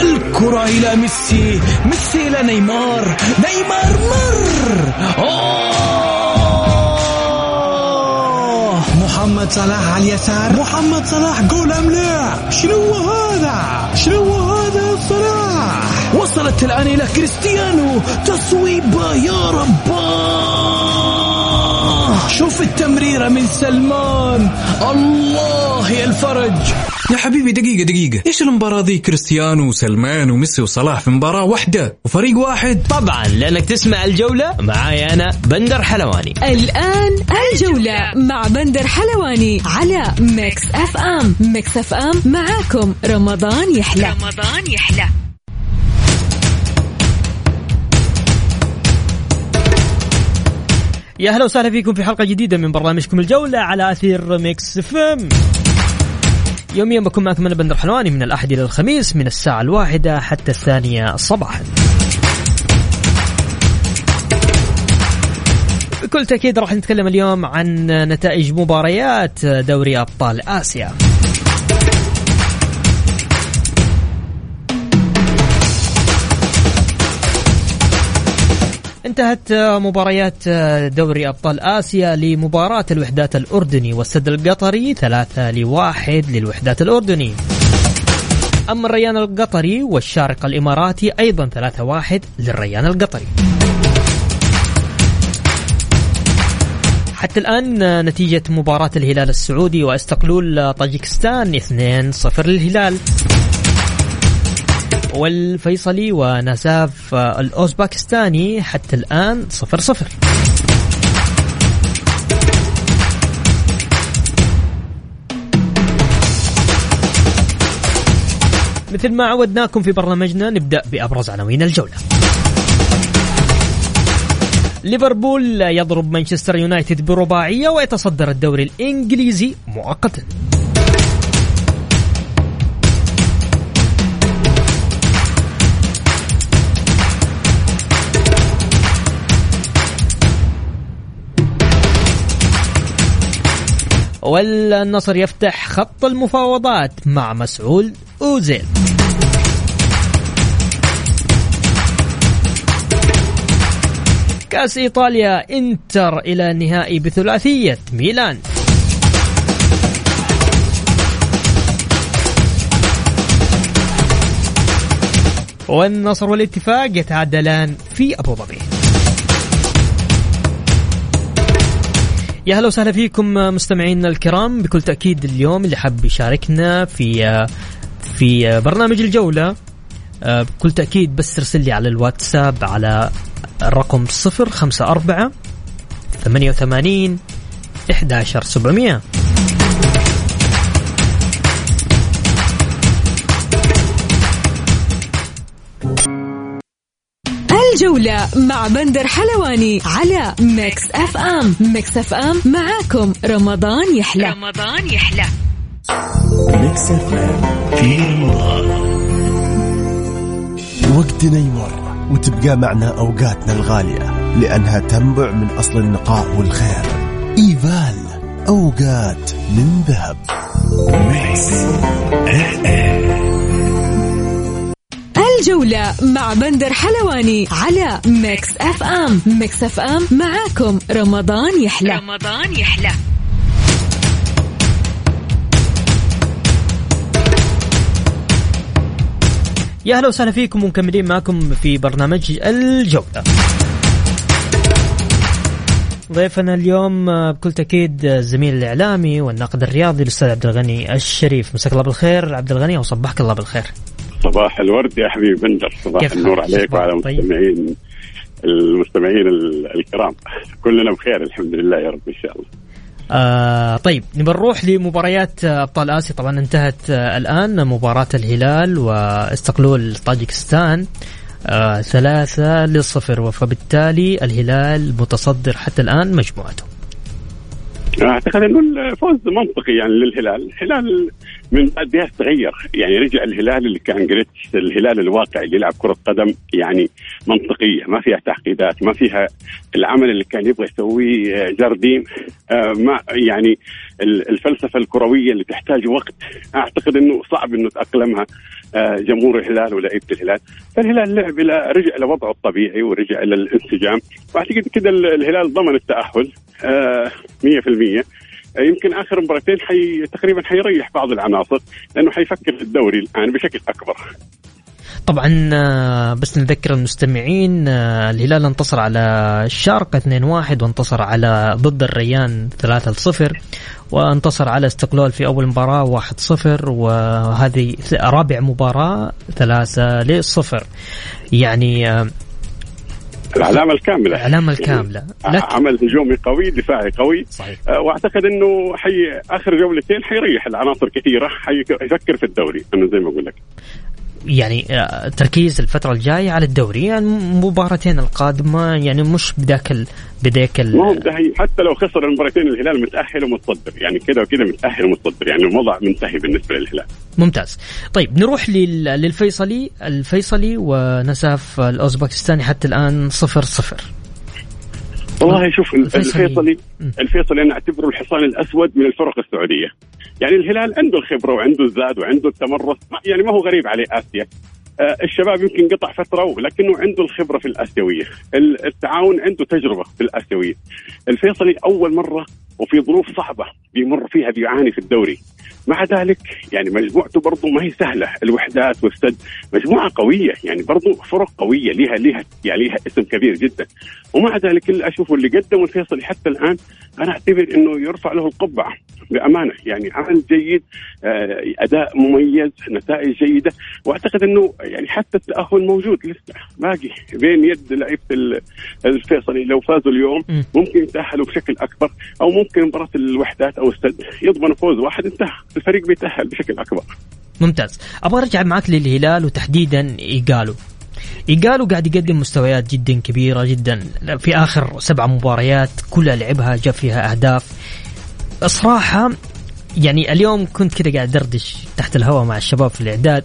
الكرة إلى ميسي. ميسي إلى نيمار. نيمار مر. أوه. محمد صلاح على اليسار. محمد صلاح جول أم لا شنو هذا؟ شنو هذا صلاح؟ وصلت الآن إلى كريستيانو. تصويبة يا رباه. شوف التمريرة من سلمان. الله يا الفرج. يا حبيبي دقيقة دقيقة. إيش المباراة ذي؟ كريستيانو وسلمان وميسي وصلاح في مباراة واحدة وفريق واحد. طبعا لأنك تسمع الجولة معاي أنا بندر حلواني. الآن الجولة مع بندر حلواني على Mix FM Mix FM معاكم رمضان يحلى. رمضان يحلى. يا هلا وسهلا فيكم في حلقة جديدة من برنامجكم الجولة على أثير Mix FM يوميا بكون معكم أنا بندر حلواني من الأحد إلى الخميس من الساعة الواحدة حتى الثانية صباحا. بكل تأكيد راح نتكلم اليوم عن نتائج مباريات دوري أبطال آسيا. انتهت مباريات دوري أبطال آسيا لمباراة الوحدات الأردني والسد القطري ثلاثة لواحد للوحدات الأردني. أما الريان القطري والشارقه الإماراتي أيضا ثلاثة واحد للريان القطري. حتى الآن نتيجة مباراة الهلال السعودي وأستقلول طاجكستان 2-0 للهلال والفيصلي ونزاف الأوزباكستاني حتى الآن 0-0 مثل ما عودناكم في برنامجنا نبدأ بأبرز عناوين الجولة. ليفربول يضرب مانشستر يونايتد برباعية ويتصدر الدوري الإنجليزي مؤقتا. والنصر يفتح خط المفاوضات مع مسعود أوزيل. كأس إيطاليا إنتر إلى النهائي بثلاثية ميلان. والنصر والاتفاق يتعادلان في أبو ظبي. يا هلا وسهلا فيكم مستمعينا الكرام. بكل تأكيد اليوم اللي حاب يشاركنا في في برنامج الجولة بكل تأكيد بس ارسل لي على الواتساب على الرقم 054 88 11700 الجولة مع بندر حلواني على Mix FM. Mix FM معاكم رمضان يحلى. رمضان يحلى. Mix FM. في رمضان. وقتنا يمر وتبقى معنا أوقاتنا الغالية لأنها تنبع من أصل النقاء والخير. إيفال أوقات من ذهب. Mix FM. الجولة مع بندر حلواني على Mix FM. Mix FM معاكم رمضان يحلى. رمضان يحلى. يا أهلا وسهلا فيكم ومكملين معكم في برنامج الجولة. ضيفنا اليوم بكل تأكيد الزميل الإعلامي والناقد الرياضي الأستاذ عبد الغني الشريف. مساك الله بالخير. عبد الغني وصبحك الله بالخير. صباح الورد يا حبيبي بندر. صباح النور؟ عليك وعلى طيب. المستمعين المستمعين ال- الكرام. كلنا بخير الحمد لله يا رب إن شاء الله. آه طيب نبى نروح لمباريات أبطال آسيا. طبعا انتهت آه الآن مباراة الهلال واستقلول طاجكستان آه ثلاثة لصفر. فبالتالي الهلال متصدر حتى الآن مجموعته. أعتقد إنه الفوز منطقي يعني للهلال. الهلال من بعدها تغير. يعني رجع الهلال اللي كان جريتش الهلال الواقعي اللي يلعب كرة قدم يعني منطقية ما فيها تعقيدات ما فيها العمل اللي كان يبغى يسويه آه، جارديم آه، ما يعني الفلسفة الكروية اللي تحتاج وقت أعتقد إنه صعب إنه تأقلمها آه، جمهور الهلال ولعيبه الهلال. فالهلال لعب إلى رجع لوضعه الطبيعي ورجع إلى الانسجام. وأعتقد كده الهلال ضمن التأهل 100% يمكن آخر مباراتين حي تقريبا حيريح بعض العناصر لأنه حيفكر في الدوري الآن بشكل أكبر. طبعا آه، بس نذكر المستمعين آه، الهلال انتصر على الشارقة 2-1 وانتصر على ضد الريان 3-0 وانتصر على استقلال في أول مباراة 1-0 وهذه رابع مباراة 3-0 يعني آه، العلامة الكاملة. العلامة الكاملة. لك... عمل هجومي قوي دفاعي قوي. صحيح. وأعتقد إنه حي آخر جولتين حيريح العناصر كثيرة حيفكر في الدوري أنا زي ما أقول لك. يعني آه، تركيز الفترة الجاية على الدوري يعني مباراتين القادمة يعني مش بذاك ال... بذاك ال... حتى لو خسر المباراتين الهلال متأهل ومتصدر يعني كذا وكذا متأهل ومتصدر يعني الوضع منتهي بالنسبة للهلال. ممتاز. طيب نروح لل... للفيصلي الفيصلي ونساف الأوزبكستاني حتى الآن صفر صفر. والله شوف الفيصلي الفيصلي أنا أعتبره الحصان الأسود من الفرق السعودية. يعني الهلال عنده الخبرة وعنده الزاد وعنده التمرس يعني ما هو غريب عليه آسيا. آه الشباب يمكن قطع فترة ولكنه عنده الخبرة في الآسيوية. التعاون عنده تجربة في الآسيوية. الفيصلي أول مرة وفي ظروف صعبة بيمر فيها بيعاني في الدوري. مع ذلك يعني مجموعته برضه ما هي سهلة. الوحدات والسد مجموعة قوية. يعني برضه فرق قوية لها لها يعني لها اسم كبير جدا. ومع ذلك اللي أشوفه اللي قدمه الفيصلي حتى الآن أنا أعتبر إنه يرفع له القبعة. بأمانة. يعني عمل جيد آه، أداء مميز نتائج جيدة. وأعتقد إنه يعني حتى التاهل موجود لسه باقي بين يد لعيبة الفيصلي. لو فازوا اليوم ممكن يتأهلوا بشكل أكبر أو ممكن مباراة الوحدات أو السد يضمن فوز واحد انتهى. الفريق بيتأهل بشكل أكبر. ممتاز. أبغى أرجع معك للهلال وتحديدا إيجالو. إيجالو قاعد يقدم مستويات جدا كبيرة جدا في آخر سبع مباريات كلها لعبها جاب فيها أهداف. صراحة يعني اليوم كنت كذا قاعد دردش تحت الهواء مع الشباب في الإعداد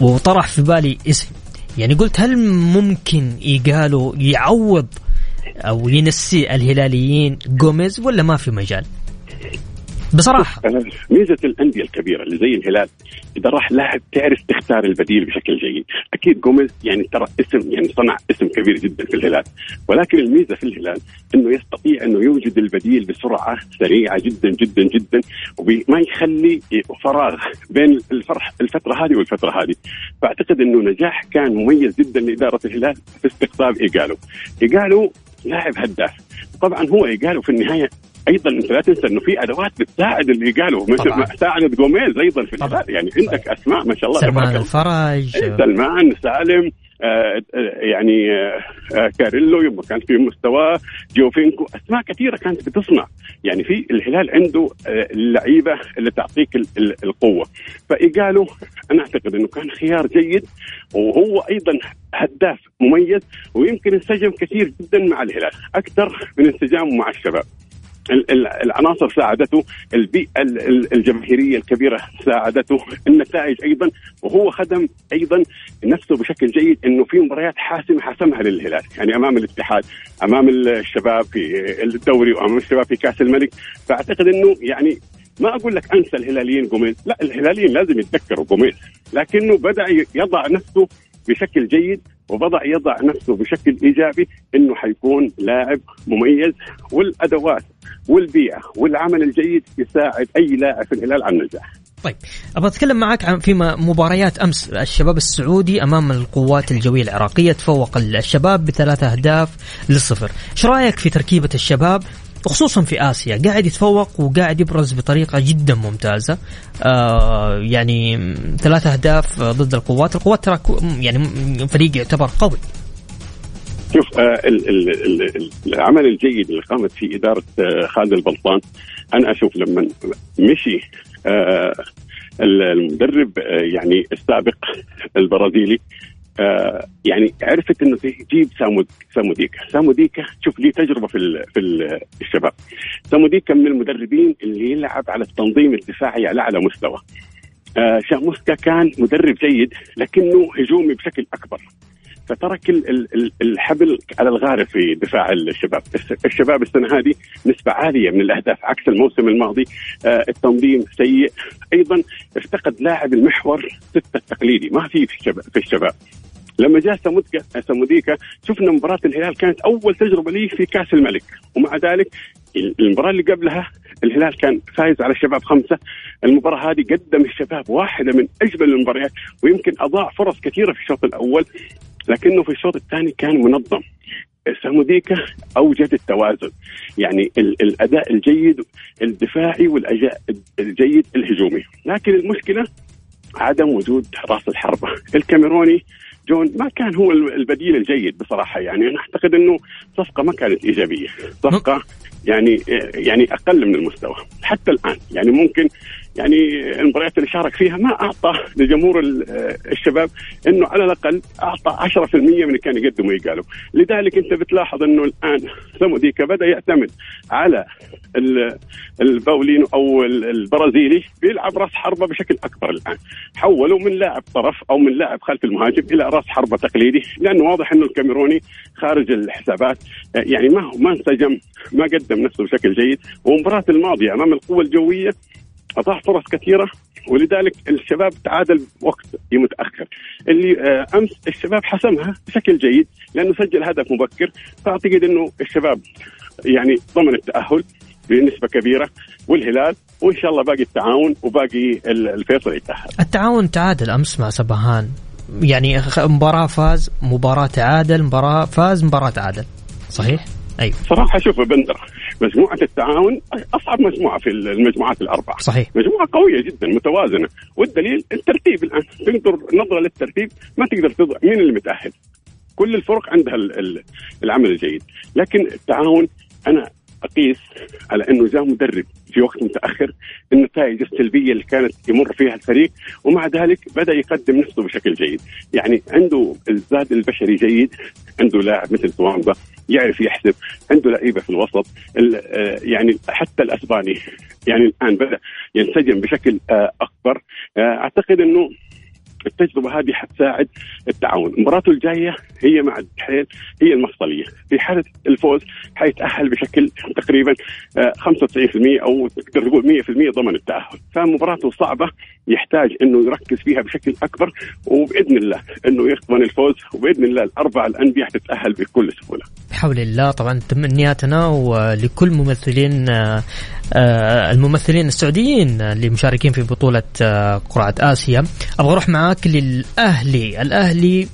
وطرح في بالي اسم يعني قلت هل ممكن ايجالو يعوض أو ينسي الهلاليين جوميز ولا ما في مجال؟ بصراحة. ميزة الأندية الكبيرة اللي زي الهلال إذا راح لاعب تعرف تختار البديل بشكل جيد. أكيد جوميز يعني ترى اسم يعني صنع اسم كبير جدا في الهلال. ولكن الميزة في الهلال إنه يستطيع إنه يوجد البديل بسرعة سريعة جدا جدا جدا وما يخلي فراغ بين الفرح الفترة هذه والفترة هذه. فأعتقد إنه نجاح كان مميز جدا لإدارة الهلال في استقطاب إيجالو. إيجالو لاعب هداف. طبعا هو إيجالو في النهاية أيضا انت لا تنسى إنه في أدوات بتساعد اللي قالوا مثل ما ساعدت جوميز أيضا في الهلال يعني عندك أسماء ما شاء الله سلمان الفرج. سلمان سالم آه يعني آه, آه، كاريلو يوم كان في مستواه جوفينكو أسماء كثيرة كانت بتصنع. يعني في الهلال عنده آه اللعيبة اللي تعطيك القوة. فإيجالو أنا أعتقد إنه كان خيار جيد وهو أيضا هداف مميز ويمكن انسجم كثير جدا مع الهلال. أكثر من انسجامه مع الشباب. العناصر ساعدته البيئة الجماهيرية الكبيرة ساعدته النتائج أيضا وهو خدم أيضا نفسه بشكل جيد أنه في مباريات حاسمة حسمها للهلال يعني أمام الاتحاد أمام الشباب في الدوري وأمام الشباب في كأس الملك. فأعتقد أنه يعني ما أقول لك أنسى الهلاليين جوميز لا الهلاليين لازم يتذكروا جوميز لكنه بدأ يضع نفسه بشكل جيد وبضع يضع نفسه بشكل إيجابي إنه حيكون لاعب مميز والأدوات والبيئة والعمل الجيد يساعد أي لاعب في الهلال على النجاح. طيب أبغى أتكلم معك عن في مباريات أمس الشباب السعودي أمام القوات الجوية العراقية تفوق الشباب بثلاثة أهداف للصفر، إيش رأيك في تركيبة الشباب؟ وخصوصا في آسيا قاعد يتفوق وقاعد يبرز بطريقة جدا ممتازة. آه يعني ثلاث أهداف ضد القوات. القوات ترى يعني فريق يعتبر قوي. شوف آه ال ال ال العمل الجيد اللي قامت فيه إدارة آه خالد البلطان أنا أشوف لما مشي آه المدرب يعني السابق البرازيلي يعني عرفت إنه تجيب سامود ساموديكا، ساموديكا شوف لي تجربة في في ال الشباب. ساموديكا من المدربين اللي يلعب على التنظيم الدفاعي على أعلى مستوى. شاموسكا كان مدرب جيد لكنه هجومي بشكل أكبر. فترك الحبل على الغارب في دفاع الشباب. الشباب السنة هذه نسبة عالية من الأهداف عكس الموسم الماضي. آه، التنظيم سيء. أيضا افتقد لاعب المحور ستة التقليدي. ما في في الشباب لما جاء سموديكا شفنا مباراة الهلال كانت أول تجربة لي في كأس الملك. ومع ذلك المباراة اللي قبلها الهلال كان فايز على الشباب خمسة. المباراة هذه قدم الشباب واحدة من أجمل المباريات ويمكن أضاع فرص كثيرة في الشوط الأول. لكنه في الشوط الثاني كان منظم. ساموديكا أوجد التوازن. يعني الأداء الجيد الدفاعي والأداء الجيد الهجومي. لكن المشكلة عدم وجود راس الحربة. الكاميروني جون ما كان هو البديل الجيد بصراحة. يعني أنا أعتقد أنه صفقة ما كانت إيجابية. صفقة يعني يعني أقل من المستوى. حتى الآن. يعني ممكن يعني المباريات اللي شارك فيها ما أعطى لجمهور الشباب إنه على الأقل أعطى 10% من اللي كان يقدمه يقالوا. لذلك أنت بتلاحظ إنه الآن سموديكا بدأ يعتمد على الباولينو أو البرازيلي بيلعب راس حربة بشكل أكبر الآن. حولوا من لاعب طرف أو من لاعب خلف المهاجم إلى راس حربة تقليدي لأنه واضح إنه الكاميروني خارج الحسابات يعني ما ما انسجم ما قدم نفسه بشكل جيد. ومباراة الماضية أمام القوة الجوية اضاع فرص كثيرة ولذلك الشباب تعادل وقت متاخر اللي آه، أمس الشباب حسمها بشكل جيد لأنه سجل هدف مبكر. فأعتقد إنه الشباب يعني ضمن التأهل بنسبة كبيرة والهلال وإن شاء الله باقي التعاون وباقي الفيصل يتأهل التعاون تعادل أمس مع سبهان. يعني مباراة فاز مباراة تعادل مباراة فاز مباراة تعادل. صحيح؟ أيوه. صراحة شوف بندر مجموعة التعاون أصعب مجموعة في المجموعات الأربعة. صحيح. مجموعة قوية جدا متوازنة. والدليل الترتيب الآن. تنظر نظرة للترتيب ما تقدر تضع مين اللي متاهل كل الفرق عندها العمل الجيد. لكن التعاون أنا أقيس على أنه جاء مدرب في وقت متأخر النتائج السلبية اللي كانت يمر فيها الفريق ومع ذلك بدأ يقدم نفسه بشكل جيد. يعني عنده الزاد البشري جيد عنده لاعب مثل توامبا يعرف يحسب عنده لعيبة في الوسط. آه، يعني حتى الأسباني يعني الآن بدأ ينسجم بشكل آه، أكبر. آه، أعتقد إنه التجربة هذه حتساعد التعاون، مباراته الجاية هي مع الدحيل هي المفصلية، في حالة الفوز حيتأهل بشكل تقريبا 95% آه، أو تقدر تقول 100% ضمن التأهل، فمباراته صعبة يحتاج إنه يركز فيها بشكل أكبر وبإذن الله إنه يضمن الفوز وبإذن الله الأربع الأندية حتتأهل بكل سهولة. بحول الله طبعا تمنياتنا ولكل ممثلين آه، آه، الممثلين السعوديين اللي مشاركين في بطولة قرعة آسيا. أبغى أروح معاك للأهلي. الأهلي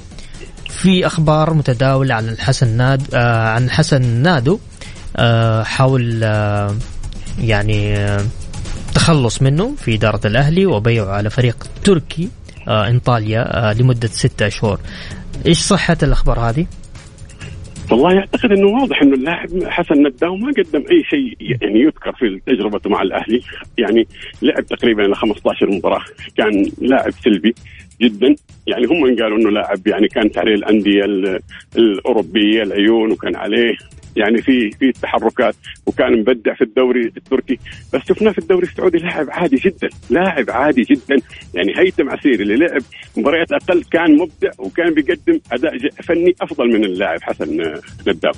في أخبار متداولة عن الحسن ناد آه عن حسن نادو آه حول آه يعني آه تخلص منه في إدارة الأهلي وبيعه على فريق تركي آه إنطاليا آه لمدة ستة أشهر. إيش صحة الأخبار هذه؟ والله أعتقد إنه واضح إنه اللاعب حسن نداو ما قدم أي شيء يعني يذكر في تجربته مع الأهلي. يعني لعب تقريبا إلى 15 مباراة. كان لاعب سلبي. جدا. يعني هم قالوا إنه لاعب يعني كانت عليه الأندية الأوروبية العيون وكان عليه يعني في في تحركات وكان مبدع في الدوري التركي. بس شفناه في الدوري السعودي لاعب عادي جدا لاعب عادي جدا. يعني هيثم عسير اللي لعب مباريات أقل كان مبدع وكان بيقدم أداء فني أفضل من اللاعب حسن نداب.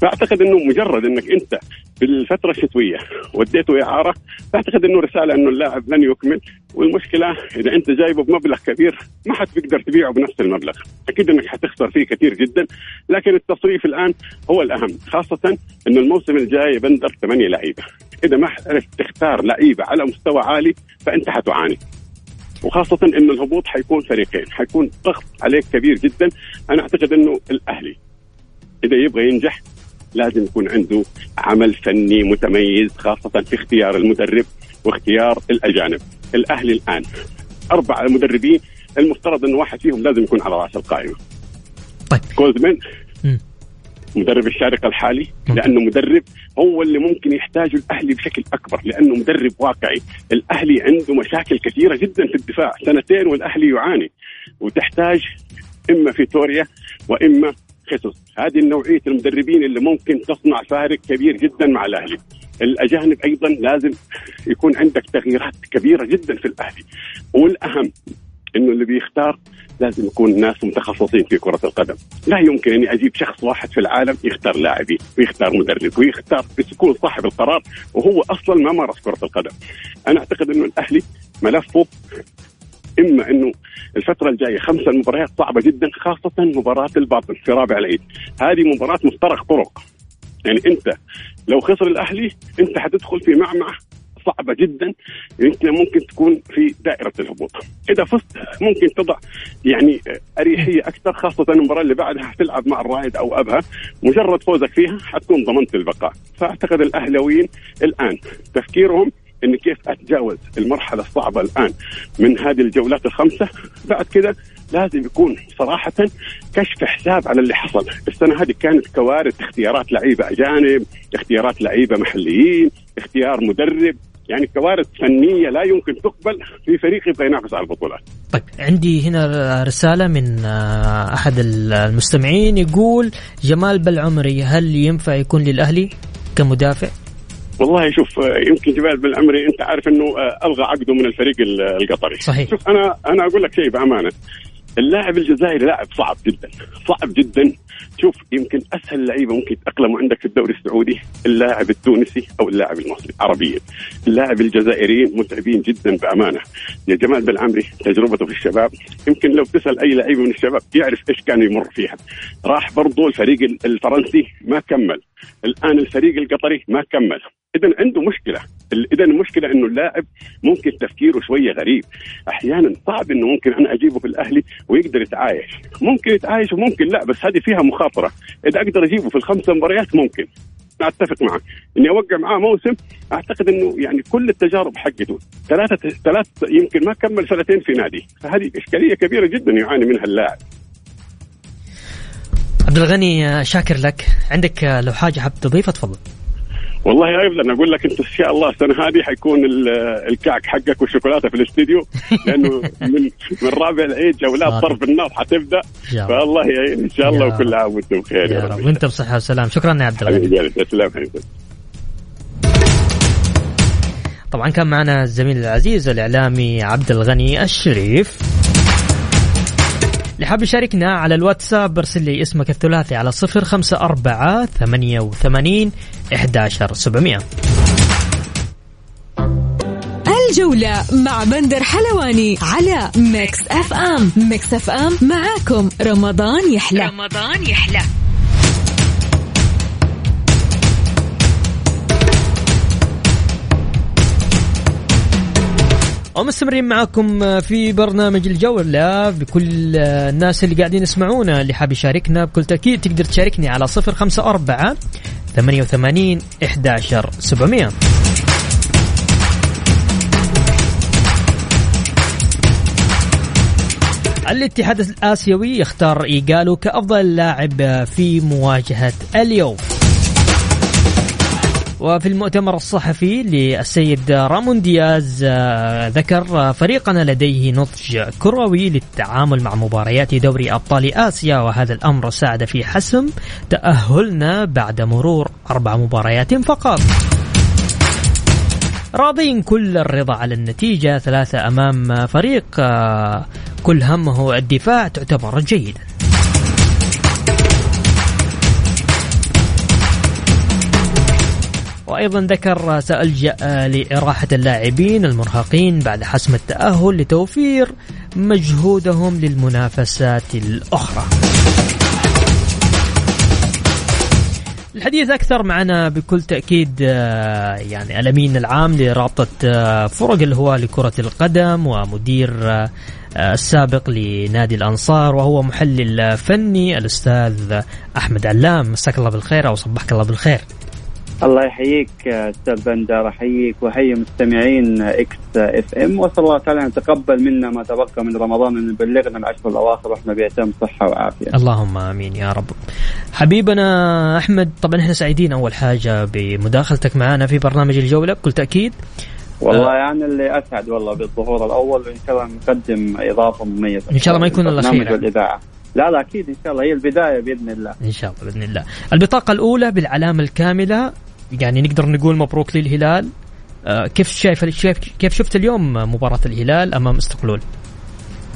فأعتقد إنه مجرد إنك أنت في الفترة الشتوية وديته إعارة فأعتقد إنه رسالة إنه اللاعب لن يكمل. والمشكلة إذا أنت جايبه بمبلغ كبير ما حتقدر تبيعه بنفس المبلغ. أكيد إنك حتخسر فيه كثير جدا لكن التصريف الآن هو الأهم خاصة إنه الموسم الجاي بندر ثمانية لعيبة. إذا ما عرفت تختار لعيبة على مستوى عالي فأنت حتعاني. وخاصة انه الهبوط حيكون فريقين، حيكون ضغط عليك كبير جدا، أنا أعتقد إنه الأهلي إذا يبغى ينجح لازم يكون عنده عمل فني متميز خاصة في اختيار المدرب واختيار الأجانب. الأهلي الآن أربع مدربين المفترض أن واحد فيهم لازم يكون على رأس القائمة. طيب. كوزمن مدرب الشارقة الحالي لأنه مدرب هو اللي ممكن يحتاجه الأهلي بشكل أكبر لأنه مدرب واقعي. الأهلي عنده مشاكل كثيرة جدا في الدفاع. سنتين والأهلي يعاني. وتحتاج إما فيتوريا وإما خيسوس هذه النوعية المدربين اللي ممكن تصنع فارق كبير جدا مع الأهلي. الأجانب أيضا لازم يكون عندك تغييرات كبيرة جدا في الأهلي. والأهم إنه اللي بيختار لازم يكون ناس متخصصين في كرة القدم. لا يمكن أني أجيب شخص واحد في العالم يختار لاعبين ويختار مدرب ويختار يكون صاحب القرار وهو أصلا ما مارس كرة القدم. أنا أعتقد أنه الأهلي ملفه إما أنه الفترة الجاية خمسة مباريات صعبة جدا خاصة مباراة الباطن في رابع العيد. هذه مباراة مفترق طرق. يعني أنت لو خسر الأهلي أنت حتدخل في معمعة صعبة جدا. انت ممكن تكون في دائرة الهبوط. إذا فزت ممكن تضع يعني أريحية أكثر خاصة المباراة اللي بعدها تلعب مع الرائد أو أبها. مجرد فوزك فيها حتكون ضمنت البقاء. فأعتقد الأهلاويين الآن تفكيرهم إني كيف أتجاوز المرحلة الصعبة الآن من هذه الجولات الخمسة بعد كذا لازم يكون صراحة كشف حساب على اللي حصل السنة هذه كانت كوارث اختيارات لعيبة أجانب اختيارات لعيبة محليين اختيار مدرب يعني كوارث فنية لا يمكن تقبل في فريق يبغى ينافس على البطولات. طيب عندي هنا رسالة من آه، أحد المستمعين يقول جمال بالعمري هل ينفع يكون للأهلي كمدافع؟ والله شوف يمكن جبال بالعمري أنت عارف إنه آه، ألغى عقده من الفريق القطري. صحيح. شوف أنا أنا أقول لك شيء بأمانة. اللاعب الجزائري لاعب صعب جدا صعب جدا. شوف يمكن أسهل لعيبة ممكن يتأقلموا عندك في الدوري السعودي اللاعب التونسي أو اللاعب المصري عربيا. اللاعب الجزائريين متعبين جدا بأمانة. يا جمال بالعمري تجربته في الشباب يمكن لو تسأل أي لعيب من الشباب يعرف إيش كان يمر فيها. راح برضو الفريق الفرنسي ما كمل. الآن الفريق القطري ما كمل. اذا عنده مشكلة. اذا المشكلة إنه اللاعب ممكن تفكيره شوية غريب. أحيانا صعب إنه ممكن أنا أجيبه في الأهلي ويقدر يتعايش. ممكن يتعايش وممكن لا بس هذه فيها مخاطرة. إذا أقدر أجيبه في الخمسه مباريات ممكن. أتفق معك. إني أوقع معاه موسم أعتقد إنه يعني كل التجارب حقته ثلاثة ثلاث يمكن ما كمل سنتين في نادي. فهذه إشكالية كبيرة جدا يعاني منها اللاعب. عبد الغني شاكر لك. عندك لو حاجة حاب تضيفها تفضل. والله أيضا أقول لك أنت إن شاء الله السنة هذه حيكون الكعك حقك والشوكولاتة في الاستديو لأنه من من رابع العيد جولات ضرب النار حتبدأ. فالله يعين إن شاء الله وكل عام وأنتم بخير يا رب. وأنت بصحة وسلام. شكرا يا عبد الغني. تسلم طبعا كان معنا الزميل العزيز الإعلامي عبد الغني الشريف. اللي حاب يشاركنا على الواتساب ارسل لي اسمك الثلاثي على صفر خمسة أربعة ثمانية وثمانين إحداشر سبعمية. الجولة مع بندر حلواني على Mix FM. Mix FM معاكم. رمضان يحلى. رمضان يحلى. ومستمرين معاكم في برنامج الجولة بكل الناس اللي قاعدين يسمعونا اللي حاب يشاركنا بكل تأكيد تقدر تشاركني على صفر خمسة أربعة ثمانية وثمانين إحداشر سبعمية. الاتحاد الآسيوي يختار إيجالو كأفضل لاعب في مواجهة اليوم. وفي المؤتمر الصحفي للسيد رامون دياز آه، ذكر فريقنا لديه نضج كروي للتعامل مع مباريات دوري أبطال آسيا وهذا الأمر ساعد في حسم تأهلنا بعد مرور أربع مباريات فقط. راضين كل الرضا على النتيجة ثلاثة أمام فريق آه، كل همه الدفاع تعتبر جيدا. وأيضا ذكر سالجا لإراحة اللاعبين المرهقين بعد حسم التأهل لتوفير مجهودهم للمنافسات الأخرى. الحديث أكثر معنا بكل تأكيد آه، يعني الأمين العام لرابطة آه، فرق الهواة لكرة القدم ومدير آه، السابق لنادي الأنصار وهو محلل فني الأستاذ أحمد علام مساك الله بالخير أو صبحك الله بالخير. الله يحييك أستاذ بندر أحييك وأحيي مستمعين Mix FM وأسأل الله تعالى أن يتقبل منا ما تبقى من رمضان ان يبلغنا العشر الأواخر وإحنا بأتم صحه وعافيه. اللهم آمين يا رب. حبيبنا أحمد طبعا إحنا سعيدين أول حاجة بمداخلتك معنا في برنامج الجولة بكل تأكيد. والله يعني اللي أسعد والله بالظهور الأول وإن شاء الله نقدم إضافة مميزة. إن شاء الله ما يكون الاخير. والإذاعة. لا لا أكيد إن شاء الله هي البداية بإذن الله إن شاء الله بإذن الله البطاقة الأولى بالعلامة الكاملة يعني نقدر نقول مبروك للهلال. آه، كيف شايف كيف شفت اليوم مباراة الهلال أمام استقلول؟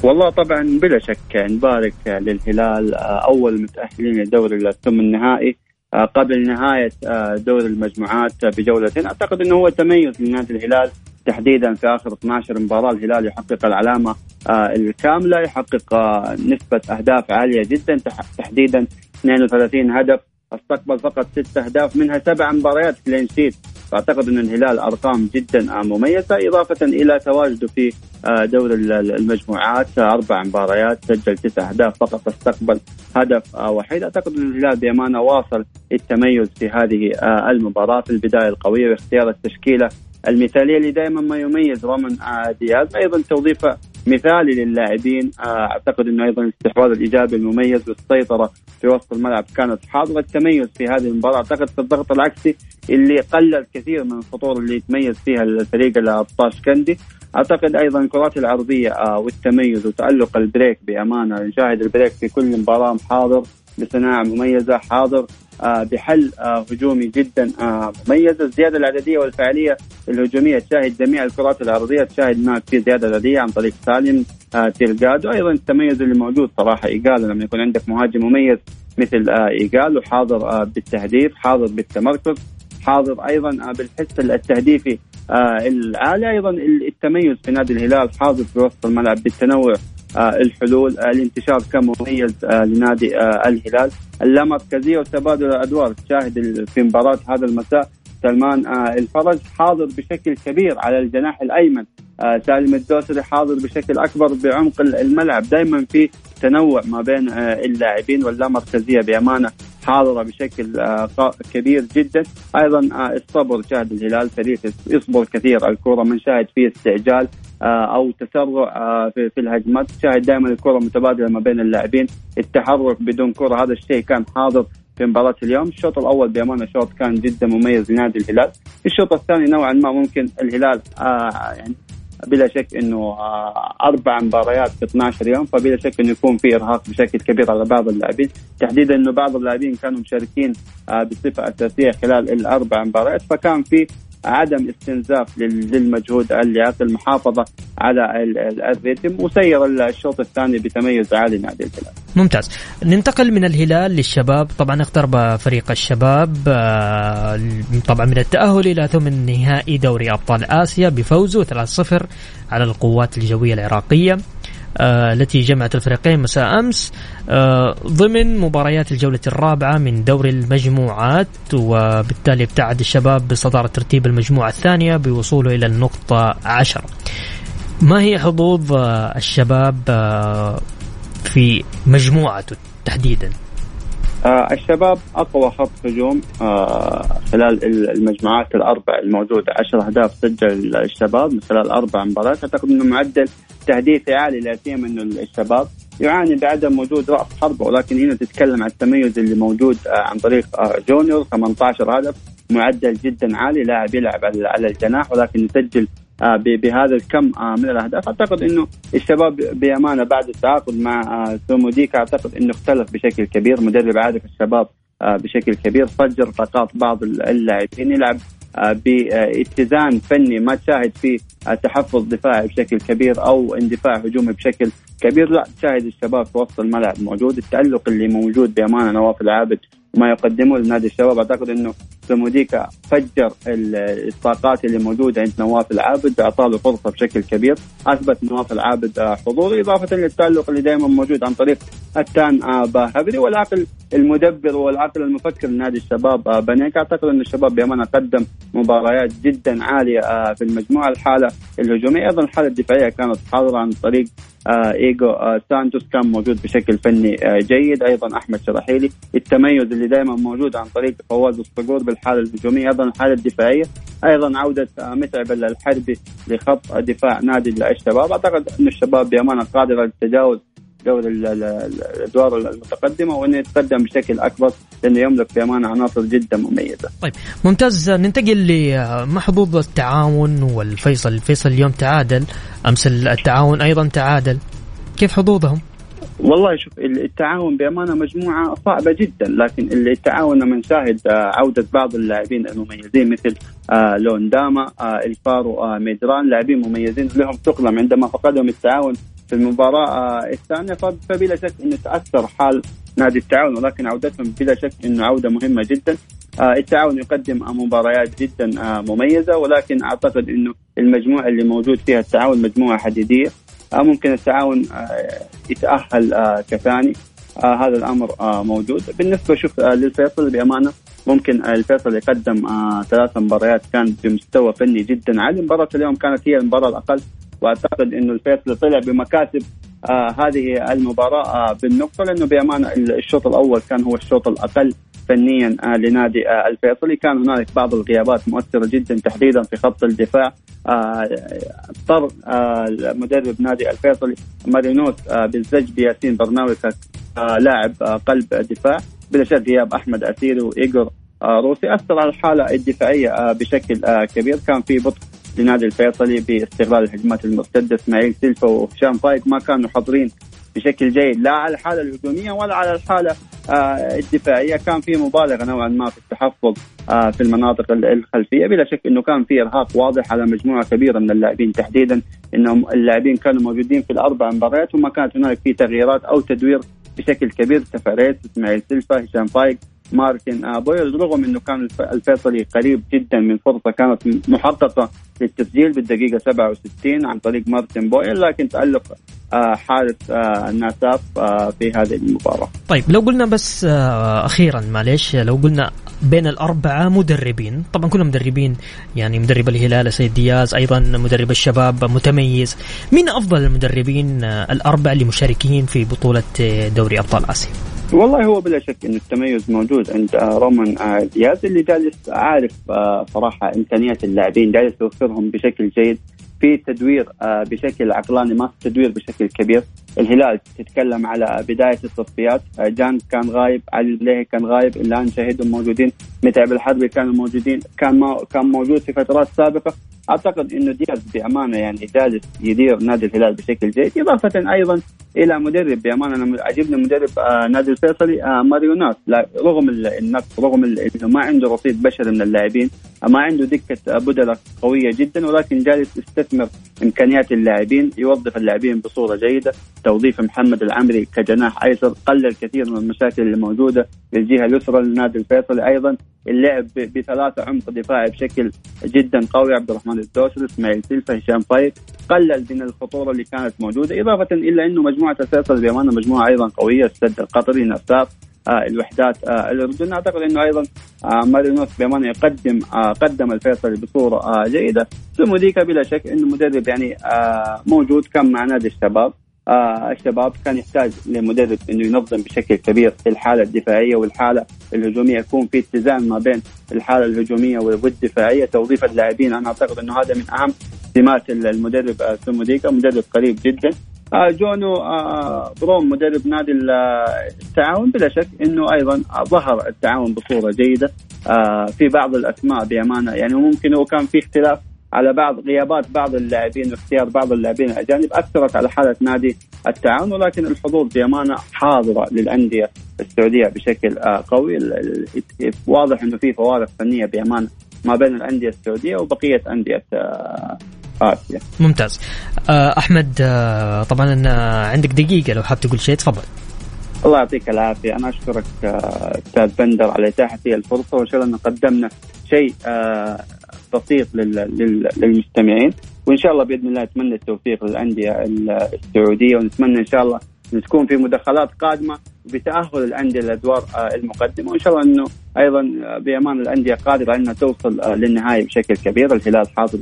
والله طبعا بلا شك نبارك للهلال آه، أول متأهلين لدوري الثمن النهائي آه، قبل نهاية دور المجموعات بجولتين. أعتقد إنه هو تميز لنادي الهلال تحديدا في آخر 12 مباراة. الهلال يحقق العلامة الكاملة يحقق نسبة أهداف عالية جدا تحديدا 32 هدف. أستقبل فقط ست أهداف منها سبع مباريات كلين شيت فاعتقد أن الهلال أرقام جدا مميزة إضافة إلى تواجده في آه، دور المجموعات. أربع مباريات سجل تسع أهداف فقط استقبل هدف آه، وحيد. أعتقد أن الهلال بأمانة واصل التميز في هذه آه، المباراة في البداية القوية باختيار التشكيلة المثالية اللي دائما ما يميز رامون دياز. أيضا توظيفه مثالي للاعبين. أعتقد إنه أيضا الاستحواذ الايجابي المميز والسيطرة في وسط الملعب كانت حاضرة. التميز في هذه المباراة أعتقد في الضغط العكسي اللي قلل كثير من الخطوره اللي يتميز فيها الفريق الطاجكستاني. أعتقد أيضا الكرات العرضية آه، والتميز وتألق البريك بأمانة. نشاهد البريك في كل مباراة حاضر بصناعة مميزة حاضر آه، بحل آه، هجومي جدا. مميز الزيادة العددية والفعالية الهجومية تشاهد جميع الكرات العرضية تشاهد هناك في زيادة عددية عن طريق سالم تيرجادو أيضا التميز اللي موجود صراحة ايجال لما يكون عندك مهاجم مميز مثل ايجال وحاضر بالتهديف حاضر بالتمركز حاضر أيضا بالحس التهديفي آه، العالي. أيضا التميز في نادي الهلال حاضر في وسط الملعب بالتنوع. آه، الحلول آه، الانتشار كان مميز لنادي الهلال. اللامركزيه وتبادل الأدوار. تشاهد في مباراة هذا المساء سلمان الفرج حاضر بشكل كبير على الجناح الأيمن. سالم الدوسري حاضر بشكل أكبر بعمق الملعب. دائما في تنوع ما بين اللاعبين واللامركزيه بأمانة. حاضرة بشكل آه، كبير جدا. أيضا آه، الصبر شاهد الهلال فريق يصبر كثير الكرة. من شاهد فيه استعجال. آه، أو تسرع في الهجمات. شاهد دائما الكرة متبادلة ما بين اللاعبين. التحرك بدون كرة هذا الشيء كان حاضر في مباراة اليوم. الشوط الأول بأمانة شوط كان جدا مميز لنادي الهلال. الشوط الثاني نوعا ما ممكن الهلال آه يعني بلا شك إنه آه، أربع مباريات في 12 يوم فبلا شك إنه يكون في إرهاق بشكل كبير على بعض اللاعبين. تحديدا إنه بعض اللاعبين كانوا مشاركين آه، بصفة أساسية خلال الأربع مباريات فكان في عدم استنزاف للمجهود اللياقي المحافظة على الريتم وسير الشوط الثاني بتميز عالي نادي الهلال. ممتاز. ننتقل من الهلال للشباب. طبعا اقترب فريق الشباب آه، طبعا من التأهل إلى ثمن نهائي دوري أبطال آسيا بفوزه 3-0 على القوات الجوية العراقية. التي جمعت الفريقين مساء أمس آه، ضمن مباريات الجولة الرابعة من دوري المجموعات وبالتالي ابتعد الشباب بصدارة ترتيب المجموعة الثانية بوصوله إلى النقطة عشرة ما هي حظوظ آه، الشباب في مجموعته تحديدا؟ آه الشباب أقوى خط هجوم آه خلال المجموعات الأربع الموجودة. 10 أهداف سجل الشباب من خلال أربع مباريات. أعتقد إنه معدل تهديفي عالي لا سيما إنه الشباب يعاني بعدم وجود رأس حربة ولكن هنا تتكلم عن التميز اللي موجود آه عن طريق آه جونيور 18 هدف معدل جدا عالي لاعب يلعب على الجناح ولكن يسجل آه، بهذا الكم من الأهداف. أعتقد إنه الشباب بأمانة بعد التعاقد مع سوموديكا أعتقد إنه اختلف بشكل كبير. مدرب عارف الشباب بشكل كبير فجر طاقات بعض اللاعبين يلعب باتزان فني ما تشاهد فيه تحفظ دفاعي بشكل كبير أو اندفاع هجومي بشكل كبير. لا تشاهد الشباب في وسط الملعب موجود. التألق اللي موجود بأمانة نواف العابد وما يقدمه لنادي الشباب. أعتقد إنه سموديكا فجر الطاقات اللي موجودة عند نواف العابد أعطاه له فرصه بشكل كبير. أثبت نواف العابد حضوره إضافة للتألق اللي دائما موجود عن طريق التان باهبري والعقل المدبر والعقل المفكر لنادي الشباب بنيك. أعتقد إن الشباب بأمانة قدم مباريات جدا عالية في المجموعة الحالة الهجومية. أيضا الحالة الدفاعية كانت حاضرة عن طريق إيجو آه سانتوس كان موجود بشكل فني آه جيد. أيضا أحمد شراحيلي. التميز اللي دائما موجود عن طريق فواز الصقور بالحالة الهجومية أيضا الحالة الدفاعية أيضا عودة آه متعب الحربي لخط دفاع نادي الشباب. أعتقد أن الشباب بأمانة قادرة للتجاوز دور الأدوار المتقدمة وأنه يتقدم بشكل أكبر لأنه يملك في امانه عناصر جدا مميزه. طيب ممتاز ننتقل لمحظوظ التعاون والفيصل، الفيصل اليوم تعادل أمس التعاون أيضا تعادل. كيف حظوظهم؟ والله شوف التعاون بأمانة مجموعة صعبة جدا لكن التعاون لما نشاهد آه، عودة بعض اللاعبين المميزين مثل آه، لونداما آه، إلفارو ميدران لاعبين مميزين لهم تقلم عندما فقدهم التعاون في المباراة الثانية. فبلا شك إنه تأثر حال نادي التعاون ولكن عودتهم بلا شك إنه عودة مهمة جدا. التعاون يقدم مباريات جدا مميزة ولكن أعتقد إنه المجموعة اللي موجود فيها التعاون مجموعة حديدية. آه، ممكن التعاون آه، آه، كثاني هذا الأمر موجود. بالنسبة شوف للفيصل بأمانة ممكن الفيصل يقدم ثلاث مباريات كانت بمستوى فني جدا عالي. مباراة اليوم كانت هي المباراة الأقل واعتقد إنه الفيصل طلع بمكاسب آه هذه المباراة آه بالنقطة لأنه بأمانة الشوط الأول كان هو الشوط الأقل فنيا آه لنادي آه الفيصلي. كان هنالك بعض الغيابات مؤثرة جدا تحديدا في خط الدفاع آه، اضطر آه مدرب نادي الفيصلي مارينوس آه بالزج بياسين برناوي كلاعب آه قلب دفاع بلا شك غياب أحمد عسيري وايجور آه روسي أثر على الحالة الدفاعية آه بشكل آه كبير. كان في بطء لنادي الفيصلي باستغلال الهجمات المرتدة إسماعيل سيلفا وهشام فايق ما كانوا حاضرين بشكل جيد لا على الحالة الهجومية ولا على الحالة آه، الدفاعية. كان في مبالغة نوعا ما في التحفظ آه، في المناطق الخلفية بلا شك إنه كان في إرهاق واضح على مجموعة كبيرة من اللاعبين تحديدا إنهم اللاعبين كانوا موجودين في الأربع مباريات وما كانت هنالك في تغييرات أو تدوير بشكل كبير. تافاريس إسماعيل سيلفا هشام فايق مارتن آه، بويل رغم انه كان الفيصلي قريب جدا من فرصة كانت محققة للتسجيل بالدقيقة 67 عن طريق مارتن بويل لكن تألق آه، حارس آه، الناساف في هذه المباراة. طيب لو قلنا بس أخيرا معلش لو قلنا بين الأربعة مدربين، طبعا كلهم مدربين يعني مدرب الهلال سيد دياز أيضا مدرب الشباب متميز، مين أفضل المدربين الاربعه اللي مشاركين في بطولة دوري أبطال آسيا؟ والله هو بلا شك إن التميز موجود عند آه، رومان آه، دياز اللي جالس عارف آه، صراحة إمكانيات اللاعبين جالس يوفرهم بشكل جيد في تدوير بشكل عقلاني ما في تدوير بشكل كبير. الهلال تتكلم على بداية التصفيات جان كان غايب علي البليهي كان غايب الان شاهدهم موجودين متعب الحربي كانوا موجودين كان ما كان موجود في فترات سابقة. أعتقد إنه دياز بأمانة يعني جالس يدير نادي الهلال بشكل جيد إضافة أيضا إلى مدرب بأمانة أنا عجبني مدرب آه نادي الفيصلي آه ماريونات رغم النقص رغم إنه ما عنده رصيد بشري من اللاعبين ما عنده دكة آه، بدلة قوية جدا ولكن جالس يستثمر إمكانيات اللاعبين يوظف اللاعبين بصورة جيدة. توظيف محمد العمري كجناح أيسر قلل كثير من المشاكل اللي موجوده للجهه اليسرى للنادي الفيصلي أيضا اللعب بثلاثة عمق دفاعي بشكل جدا قوي. عبد الرحمن الدوسري إسماعيل سيلفا هشام فايق قلل من الخطورة اللي كانت موجودة إضافة إلى إنه مجموعة الفيصلي بأمانة مجموعة أيضا قوية. السد القطري ناساف الوحدات آه الاردن أعتقد إنه أيضا آه مارينوس بامانه يقدم آه قدم الفيصلي بصورة آه جيدة. ثم ديكا بلا شك إنه مدرب يعني آه موجود كان مع نادي الشباب. آه الشباب كان يحتاج لمدرب إنه ينظم بشكل كبير الحالة الدفاعية والحالة الهجومية يكون في اتزان ما بين الحالة الهجومية والدفاعية توظيف اللاعبين. أنا أعتقد إنه هذا من أهم سمات المدرب آه سموديكا مدرب قريب جدا. آه جونو آه بروم مدرب نادي التعاون بلا شك إنه أيضا ظهر التعاون بصورة جيدة آه في بعض الأسماء بأمانة. يعني ممكن هو كان في اختلاف على بعض غيابات بعض اللاعبين واختيار بعض اللاعبين الأجانب أثرت على حالة نادي التعاون ولكن الحظوظ بأمانة حاضرة للأندية السعودية بشكل آه، قوي. واضح إنه في فوارق فنية بأمانة ما بين الأندية السعودية وبقية أندية آه، اسيا. ممتاز. آه، أحمد طبعا عندك دقيقة لو حاب تقول شيء تفضل. الله يعطيك العافية أنا أشكرك أستاذ بندر على إتاحة الفرصة وان شاء الله قدمنا شيء بسيط للمستمعين وإن شاء الله بإذن الله أتمنى التوفيق للأندية السعودية ونتمنى إن شاء الله تكون في مداخلات قادمة بتأهل الأندية للأدوار آه، المقدمة. وإن شاء الله إنه أيضا آه، بأمان الأندية قادرة إنها توصل آه، للنهايه بشكل كبير، الهلال حاضر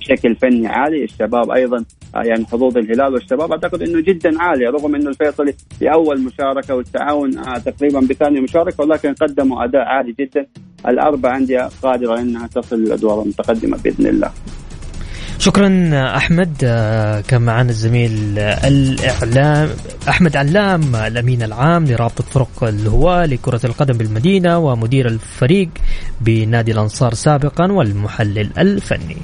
بشكل فني عالي، الشباب أيضا يعني حظوظ الهلال والشباب. أعتقد إنه جدا عاليه رغم إنه الفيصلي في أول مشاركة والتعاون تقريبا بثاني مشاركة ولكن قدموا أداء عالي جدا، الأربع أندية قادرة إنها تصل للأدوار المتقدمة بإذن الله. شكرا أحمد آه، كان معنا الزميل الإعلام أحمد علام الأمين العام لرابطة فرق الهواة لكرة القدم بالمدينة ومدير الفريق بنادي الأنصار سابقا والمحلل الفني.